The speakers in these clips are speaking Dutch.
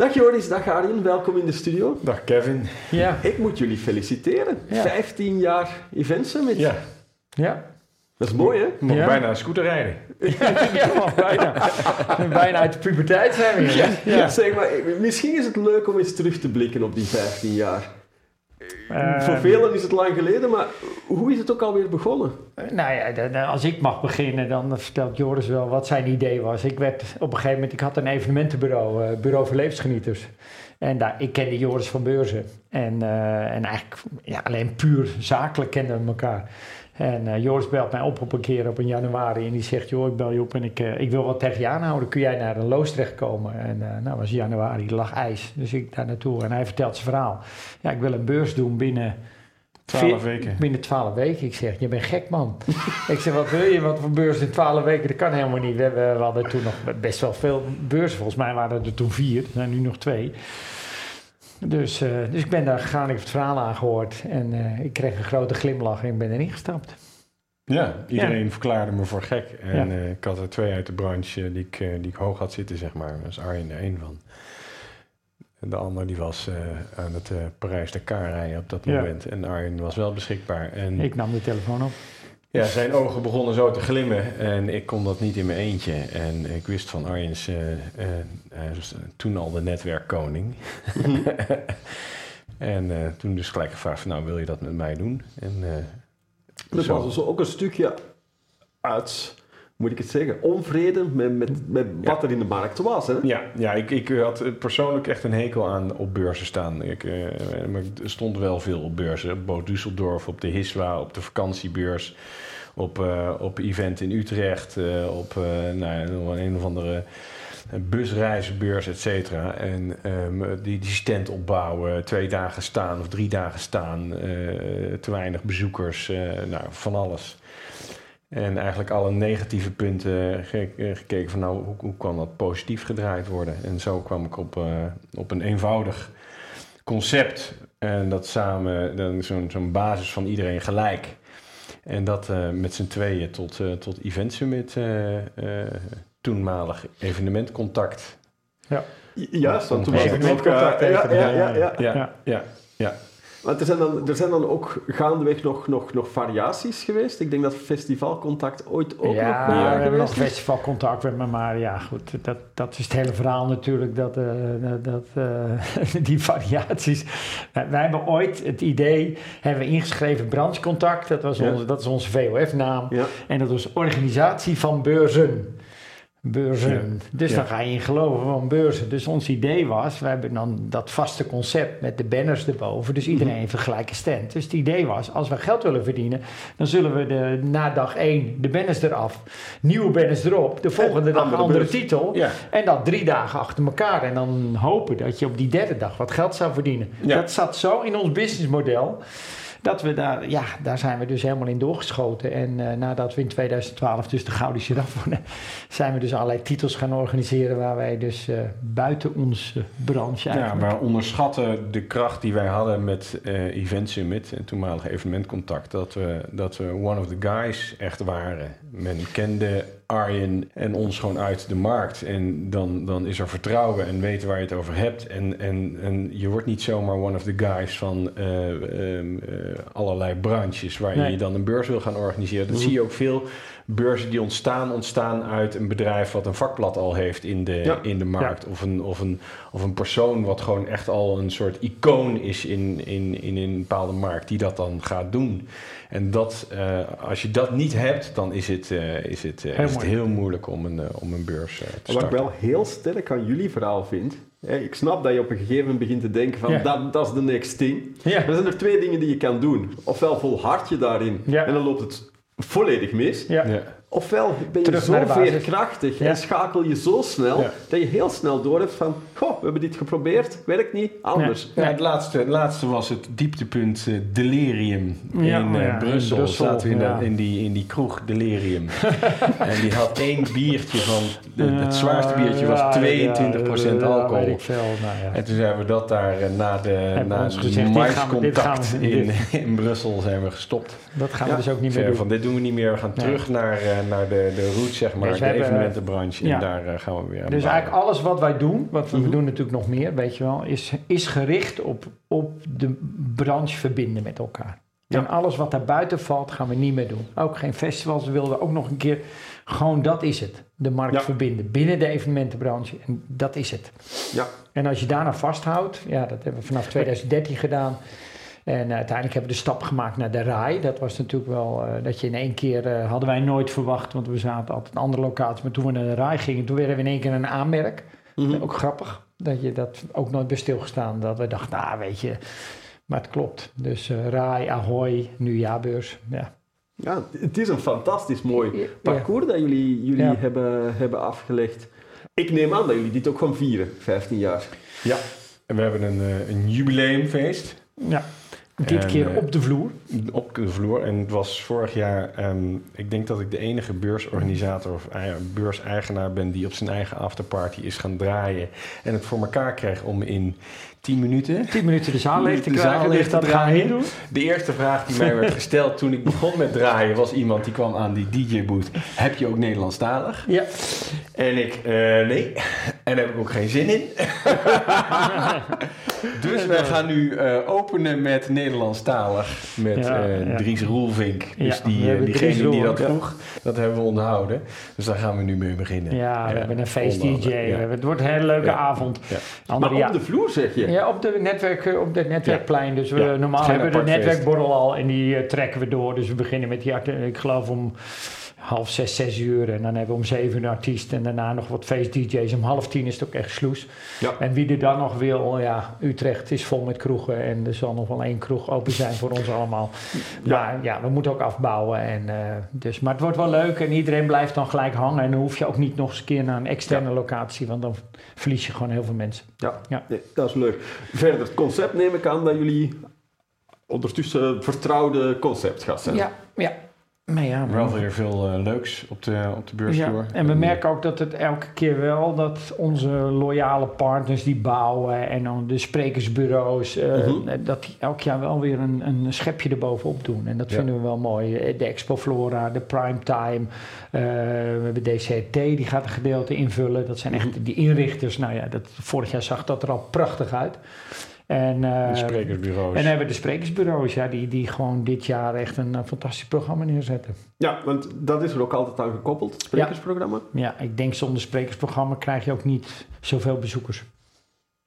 Dag Joris, dag Arjen, welkom in de studio. Dag Kevin. Ja. Ik moet jullie feliciteren. 15 jaar Event Summit. Ja. Ja. Dat is mooi, hè? Nog Ja. bijna een scooter rijden. ja, bijna. bijna uit de puberteit zijn we? Ja. Zeg maar, misschien is het leuk om eens terug te blikken op die 15 jaar. Eh, Voor velen is het lang geleden, maar hoe is het ook alweer begonnen? Nou ja, als ik mag beginnen, dan vertelt Joris wel wat zijn idee was. Ik werd op een gegeven moment, ik had een evenementenbureau, eh, Bureau voor Levensgenieters. En daar, ik kende Joris van Beurzen. En, eh, en eigenlijk ja, alleen puur zakelijk kenden we elkaar. En eh, Joris belt mij op op een keer op een januari en die zegt, joh, ik bel je op en ik, eh, ik wil wat tegen je aanhouden. Kun jij naar een loos terechtkomen? En eh nou was januari, er lag ijs. Dus ik daar naartoe en hij vertelt zijn verhaal. Ja, ik wil een beurs doen binnen... Twaalf weken. Binnen twaalf weken. Ik zeg, je bent gek man. ik zeg, wat wil je? Wat voor beurs in twaalf weken? Dat kan helemaal niet. We, hebben, we hadden toen nog best wel veel beurzen. Volgens mij waren er toen vier. Er zijn nu nog twee. Dus, eh, dus ik ben daar gegaan, ik heb het verhaal aangehoord. En eh, ik kreeg een grote glimlach en ik ben erin gestapt. Ja, iedereen verklaarde me voor gek. En Ja. eh, ik had er twee uit de branche die ik, die ik hoog had zitten, zeg maar. Daar was Arjen er één van. En de ander die was eh, aan het eh Parijs-Dakar rijden op dat Ja. moment. En Arjen was wel beschikbaar. En Ik nam de telefoon op. ja, zijn ogen begonnen zo te glimmen. En ik kon dat niet in mijn eentje. En ik wist van Arjen's... eh, eh, hij was toen al de netwerkkoning. en eh, toen dus gelijk gevraagd van... Nou, wil je dat met mij doen? En... eh, Dat zo. was dus ook een stukje uit, moet ik het zeggen, onvrede met, met, met wat er in de markt was. Hè? Ja, ja ik, ik had persoonlijk echt een hekel aan op beurzen staan. Ik, eh, maar er stond wel veel op beurzen. Op Boot Düsseldorf, op de Hiswa, op de vakantiebeurs, op, eh, op event in Utrecht, eh, op eh, nou, een of andere busreizenbeurs, et cetera. En ehm, die, die stand opbouwen, twee dagen staan of drie dagen staan, eh, te weinig bezoekers, eh, nou, van alles. En eigenlijk alle negatieve punten ge- eh, gekeken van nou, hoe, hoe kan dat positief gedraaid worden? En zo kwam ik op, eh, op een eenvoudig concept. En dat samen, dan zo'n zo'n basis van iedereen gelijk. En dat eh, met z'n tweeën tot, eh tot Event Summit, eh, eh, toenmalig evenementcontact. Juist, want toen was eh, ja, even, ja, ja, ja, ja. Ja. Ja, Ja. ja, ja. Want er zijn, dan, er zijn dan ook gaandeweg nog, nog, nog variaties geweest. Ik denk dat festivalcontact ooit ook ja, nog we bij hebben nog festivalcontact met me, maar ja, goed, dat, dat is het hele verhaal natuurlijk, dat, eh, dat, eh, die variaties. Wij hebben ooit het idee, hebben we ingeschreven branchecontact, dat, was Ja. onze, dat is onze VOF-naam, Ja. en dat was organisatie van beurzen. Beurzen. Dus Ja. dan ga je in geloven van beurzen. Dus ons idee was, we hebben dan dat vaste concept met de banners erboven. Dus iedereen heeft een gelijke stand. Dus het idee was, als we geld willen verdienen, dan zullen we de, na dag 1 de banners eraf, nieuwe banners erop, de volgende dag een andere titel. Ja. En dan drie dagen achter elkaar. En dan hopen dat je op die derde dag wat geld zou verdienen. Dat zat zo in ons businessmodel. Dat we daar, ja, daar zijn we dus helemaal in doorgeschoten. En eh, nadat we in 2012 dus de Gouden Giraffe wonnen, zijn we dus allerlei titels gaan organiseren waar wij dus eh, buiten onze branche Ja, eigenlijk... wij onderschatten de kracht die wij hadden met eh Event Summit en toenmalig evenementcontact. Dat we, dat we one of the guys echt waren. Men kende Arjen en ons gewoon uit de markt. En dan, dan is er vertrouwen en weten waar je het over hebt. En, en, en je wordt niet zomaar one of the guys van eh, ehm, eh, allerlei branches waar Nee. je dan een beurs wil gaan organiseren. Dat Mhm. zie je ook veel beurzen die ontstaan, ontstaan uit een bedrijf wat een vakblad al heeft in de, Ja. in de markt. Of, een, of, een, of een persoon wat gewoon echt al een soort icoon is in, in, in een bepaalde markt, die dat dan gaat doen. En dat, eh, als je dat niet hebt, dan is het, eh, is het, eh, Heel is het moeilijk. heel moeilijk om een, om een beurs te Wat ik starten. wel heel sterk aan jullie verhaal vind. Hè, ik snap dat je op een gegeven moment begint te denken van dat, dat is de next thing. Er zijn er twee dingen die je kan doen. Ofwel volhard je daarin en dan loopt het volledig mis. Ja. Ja. Ofwel ben je Terug zo veerkrachtig Ja. en schakel je zo snel Ja. dat je heel snel door hebt van goh, we hebben dit geprobeerd, werkt niet, anders. Ja, het laatste, het laatste was het dieptepunt eh, Delirium Ja, in eh, ja, in Brussel. Brussel, zaten we in, de- in, die, in die kroeg Delirium. en die had één biertje van... de- het zwaarste biertje was Ja, 22% ja, alcohol. Ik veel. Nou, ja. En toen zijn we dat daar eh, na de, Hebben na ons gezegd, maiscontact in, in Brussel zijn we gestopt. Dat gaan Ja. we dus ook niet meer doen. van dit doen we niet meer. We gaan terug naar, eh, naar de, de route, zeg maar, Dus de hebben- evenementenbranche. ja. En daar eh, gaan we weer aan Dus bouwen. eigenlijk alles wat wij doen, wat we, Mhm. doen natuurlijk nog meer, weet je wel, is, is gericht op, op de branche verbinden met elkaar. Ja. En alles wat daar buiten valt, gaan we niet meer doen. Ook geen festivals. We wilden ook nog een keer, gewoon dat is het. De markt Ja. verbinden binnen de evenementenbranche. En dat is het. Ja. En als je daarna vasthoudt, ja, dat hebben we vanaf 2013 gedaan. En eh, uiteindelijk hebben we de stap gemaakt naar de RAI. Dat was natuurlijk wel, eh, dat je in één keer, eh, hadden wij nooit verwacht, want we zaten altijd in andere locaties. Maar toen we naar de RAI gingen, toen werden we in één keer een aanmerk. Mhm. Ook grappig, dat je dat ook nooit bij stilgestaan. Dat we dachten, nou weet je, maar het klopt. Dus eh RAI, Ahoy, nu jaarbeurs. Ja. Ja, het is een fantastisch mooi Ja. parcours dat jullie, jullie Ja. hebben, hebben afgelegd. Ik neem aan dat jullie dit ook gaan vieren, 15 jaar. Ja, en we hebben een, een jubileumfeest ja. Dit En, keer eh, op de vloer. op de vloer. En het was vorig jaar, ehm, ik denk dat ik de enige beursorganisator of eh, beurseigenaar ben die op zijn eigen afterparty is gaan draaien. En het voor elkaar kreeg om in 10 minuten 10 minuten de zaal leeg te de zaal krijgen, leeg dus te dat draaien. doen. De eerste vraag die mij werd gesteld toen ik begon met draaien was iemand die kwam aan die DJ-boot. Heb je ook Nederlandstalig? Ja. En ik, eh, nee. En daar heb ik ook geen zin in. dus wij gaan nu eh, openen met Nederlandstalig. Met Ja, eh, ja. Dries Roelvink. Dus Ja, die, eh, diegene Dries die dat vroeg, dat hebben we onthouden. Dus daar gaan we nu mee beginnen. Ja, we Ja, hebben een feest DJ. Het wordt een hele leuke Ja. avond. Ja. Andere, maar ja, op de vloer zeg je? ja, op de netwerk, op het netwerkplein. Dus we Ja, normaal hebben we de netwerkborrel al en die trekken we door. Dus we beginnen met die, ik geloof om half zes, zes uur. En dan hebben we om zeven uur een artiest. En daarna nog wat feest DJ's. Om half tien is het ook echt sloes. Ja. En wie er dan nog wil, ja, Utrecht is vol met kroegen. En er zal nog wel één kroeg open zijn voor ons allemaal. Ja. Maar ja, we moeten ook afbouwen. En, eh, dus, maar het wordt wel leuk en iedereen blijft dan gelijk hangen. En dan hoef je ook niet nog eens een keer naar een externe locatie. Want dan verlies je gewoon heel veel mensen. Ja, Ja. Nee, dat is leuk. Verder, het concept neem ik aan dat jullie ondertussen vertrouwde concept gaat zijn. Ja, ja. Maar ja, Wel weer veel eh, leuks op de, op de beursvloer. Ja, en we merken ook dat het elke keer wel dat onze loyale partners die bouwen en dan de sprekersbureaus, eh, Mhm. dat die elk jaar wel weer een, een schepje erbovenop doen. En dat Ja. vinden we wel mooi. De Expo Flora, de Primetime, eh we hebben DCT, die gaat een gedeelte invullen. Dat zijn echt Mhm. die inrichters. Nou ja, dat, vorig jaar zag dat er al prachtig uit. En, eh, de sprekersbureaus. en hebben we de sprekersbureaus, ja, die, die gewoon dit jaar echt een eh, fantastisch programma neerzetten. Ja, want dat is er ook altijd aan gekoppeld, het sprekersprogramma. Ja, ik denk zonder sprekersprogramma krijg je ook niet zoveel bezoekers.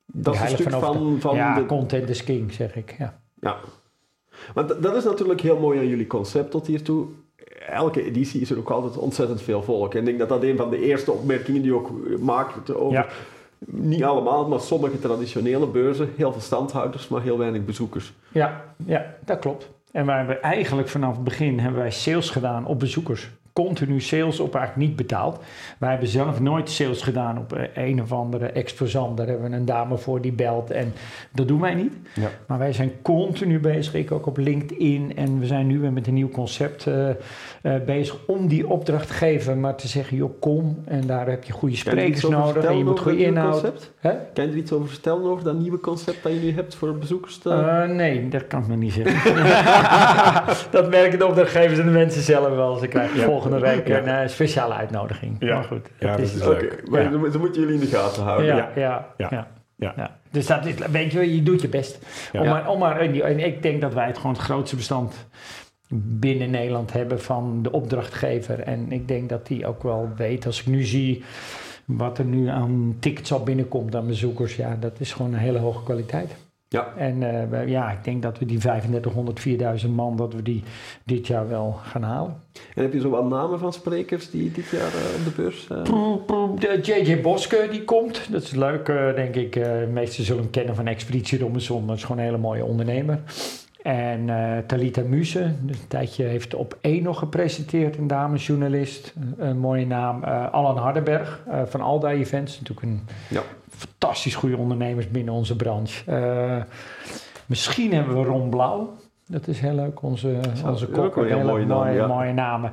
Dat is een stuk van van, van ja, de... content is king, zeg ik. Ja. Ja. Want dat is natuurlijk heel mooi aan jullie concept tot hiertoe. Elke editie is er ook altijd ontzettend veel volk. En ik denk dat dat een van de eerste opmerkingen die je ook maakt over... Ja. Niet allemaal, maar sommige traditionele beurzen. Heel veel standhouders, maar heel weinig bezoekers. Ja, ja, dat klopt. En wij hebben eigenlijk vanaf het begin hebben wij sales gedaan op bezoekers. Continu sales op eigenlijk niet betaald. Wij hebben zelf nooit sales gedaan op eh, een of andere exposant. Daar hebben we een dame voor die belt en dat doen wij niet. Ja. Maar wij zijn continu bezig, ik ook op LinkedIn. En we zijn nu weer met een nieuw concept eh, eh, bezig om die opdrachtgever maar te zeggen, joh kom. En daar heb je goede er sprekers nodig en je moet goede inhoud. Kan je er iets over vertellen over dat nieuwe concept dat je nu hebt voor bezoekers? te- nee, dat kan ik nog niet zeggen. dat merken de opdrachtgevers en de mensen zelf wel. Ze krijgen Ja. Volgende week Ja. een eh, speciale uitnodiging. Ja. Maar goed, Ja, dat is, leuk. maar Ja. dan, moeten jullie in de gaten houden. ja, ja. ja, ja, Ja. ja. Ja. Dus dat is, weet je, wel, je doet je best. Ja. Om maar, om maar, en ik denk dat wij het gewoon het grootste bestand binnen Nederland hebben van de opdrachtgever. En ik denk dat die ook wel weet, als ik nu zie wat er nu aan tickets al binnenkomt aan bezoekers, ja, dat is gewoon een hele hoge kwaliteit. Ja. En eh, ja, ik denk dat we die 3500, 4000 man, dat we die dit jaar wel gaan halen. En heb je zo wat namen van sprekers die dit jaar eh, op de beurs... eh, De JJ Boske die komt, dat is leuk, denk ik. De meesten zullen hem kennen van Expeditie Robinson, dat is gewoon een hele mooie ondernemer. En eh, Talita Muse, dus een tijdje heeft op één nog gepresenteerd, een damesjournalist, een, een mooie naam. Eh Alan Hardenberg eh, van Alda Events, natuurlijk een Ja. fantastisch goede ondernemers binnen onze branche. Misschien hebben we Ron Blauw. Dat is heel leuk, onze, onze ook kok. wel een mooie naam, ja. mooie namen.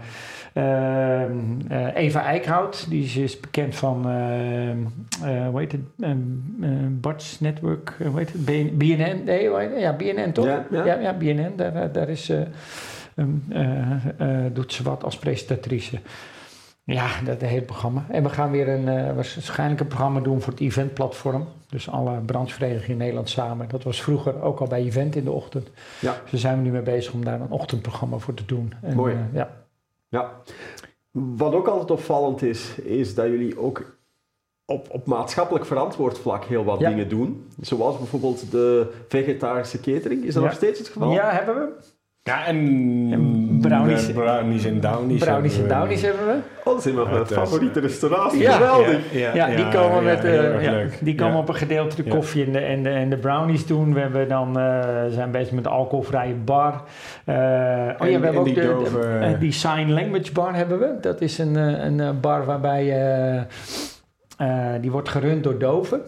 Ehm, eh, Eva Eickhout, die is, is bekend van, ehm, eh, hoe heet het, Ehm, eh, Bart's Network, hoe heet het, BN- BNN, nee, het? ja, BNN toch? Ja, ja. ja, ja, BNN, daar, daar- is, um, doet ze wat als presentatrice. Ja, dat hele programma. En we gaan weer een, uh, waarschijnlijk een programma doen voor het eventplatform. Dus alle brancheverenigingen in Nederland samen. Dat was vroeger ook al bij Event in de ochtend. Ja. Dus daar zijn we nu mee bezig om daar een ochtendprogramma voor te doen. En, Mooi. Uh, ja. Ja. Wat ook altijd opvallend is, is dat jullie ook op, op maatschappelijk verantwoord vlak heel wat dingen doen. Zoals bijvoorbeeld de vegetarische catering. Is dat nog steeds het geval? Ja, hebben we. Ja, en, brownies, brownies en downies. Brownies en downies hebben we. Oh, dat zijn nog mijn favoriete restaurants. Ja, geweldig. Ja, ja, die komen, met, uh, die komen op een gedeelte de koffie en de, en, de, en de brownies doen. We hebben dan, uh, zijn bezig met de alcoholvrije bar. Uh, oh ja, we hebben ook die, de, die sign language bar hebben we. Dat is een, een bar waarbij, die wordt gerund door doven.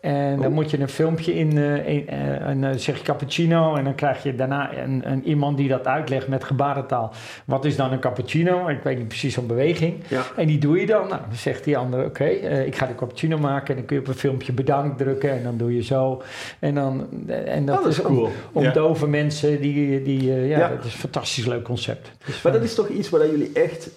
En dan moet je een filmpje in, uh, en dan zeg je cappuccino en dan krijg je daarna een, een, iemand die dat uitlegt met gebarentaal. Wat is dan een cappuccino? Ik weet niet precies zo'n beweging. En die doe je dan. Nou, dan zegt die ander, oké, ik ga de cappuccino maken. En dan kun je op een filmpje bedankt drukken en dan doe je zo. En, dan, en dat, is, cool. om, om dove mensen, die, die, ja, dat is een fantastisch leuk concept. Dus maar dat is toch iets waar jullie echt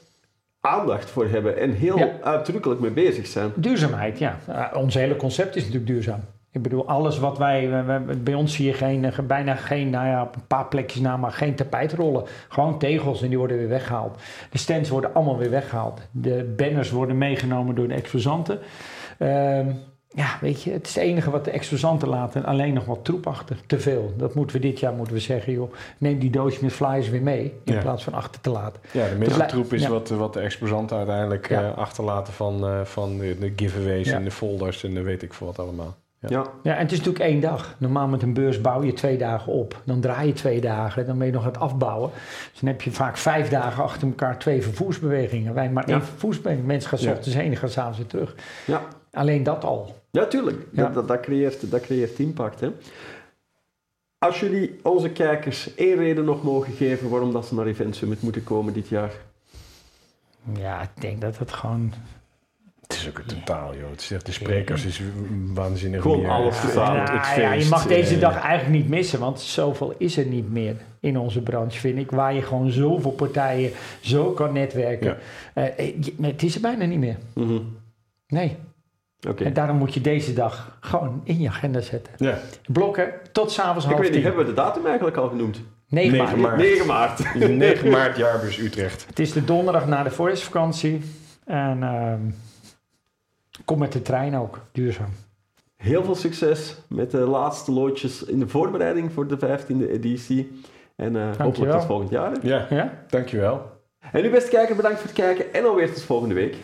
aandacht voor hebben en heel uitdrukkelijk mee bezig zijn. Duurzaamheid, ja. Uh, ons hele concept is natuurlijk duurzaam. Ik bedoel, alles wat wij, bij ons zie je geen, eh, bijna geen, nou ja, op een paar plekjes na, maar geen tapijtrollen. Gewoon tegels en die worden weer weggehaald. De stands worden allemaal weer weggehaald. De banners worden meegenomen door de exposanten. Uh, ja, weet je, het is het enige wat de exposanten laten. Alleen nog wat troep achter. Te veel. Dat moeten we dit jaar moeten we zeggen, joh. Neem die doosje met flyers weer mee. In plaats van achter te laten. Ja, de meeste troep is wat, wat de exposanten uiteindelijk uh, achterlaten van, uh, van de, de giveaways en de folders en de weet ik veel wat allemaal. Ja. ja, en het is natuurlijk één dag. Normaal met een beurs bouw je twee dagen op. Dan draai je twee dagen. Dan ben je nog aan het afbouwen. Dus dan heb je vaak vijf dagen achter elkaar twee vervoersbewegingen. Wij maar één vervoersbeweging. Mensen gaan s ochtends heen en gaan s'avonds weer terug. Ja. Alleen dat al. Ja, tuurlijk. Dat, dat, dat, creëert, dat creëert impact. Hè. Als jullie onze kijkers één reden nog mogen geven waarom dat ze naar Event Summit moeten komen dit jaar. Ja, ik denk dat het gewoon het is ook een totaal, joh. Het is echt, de sprekers is waanzinnig. Gewoon alles totaal. Ja, het ja, je mag deze dag eigenlijk niet missen, want zoveel is er niet meer in onze branche, vind ik. Waar je gewoon zoveel partijen zo kan netwerken. Ja. Uh, het is er bijna niet meer. Mm -hmm. Nee. En daarom moet je deze dag gewoon in je agenda zetten. Ja. Blokken tot s'avonds half Ik weet niet, hebben we de datum eigenlijk al genoemd? 9, 9 maart. 9 maart. 9 maart, jaarbus Utrecht. Het is de donderdag na de voorjaarsvakantie. En uh, kom met de trein ook, duurzaam. Heel veel succes met de laatste loodjes in de voorbereiding voor de 15e editie. En uh, hopelijk tot volgend jaar. Ja, ja, dankjewel. En u beste kijker, bedankt voor het kijken en alweer tot volgende week.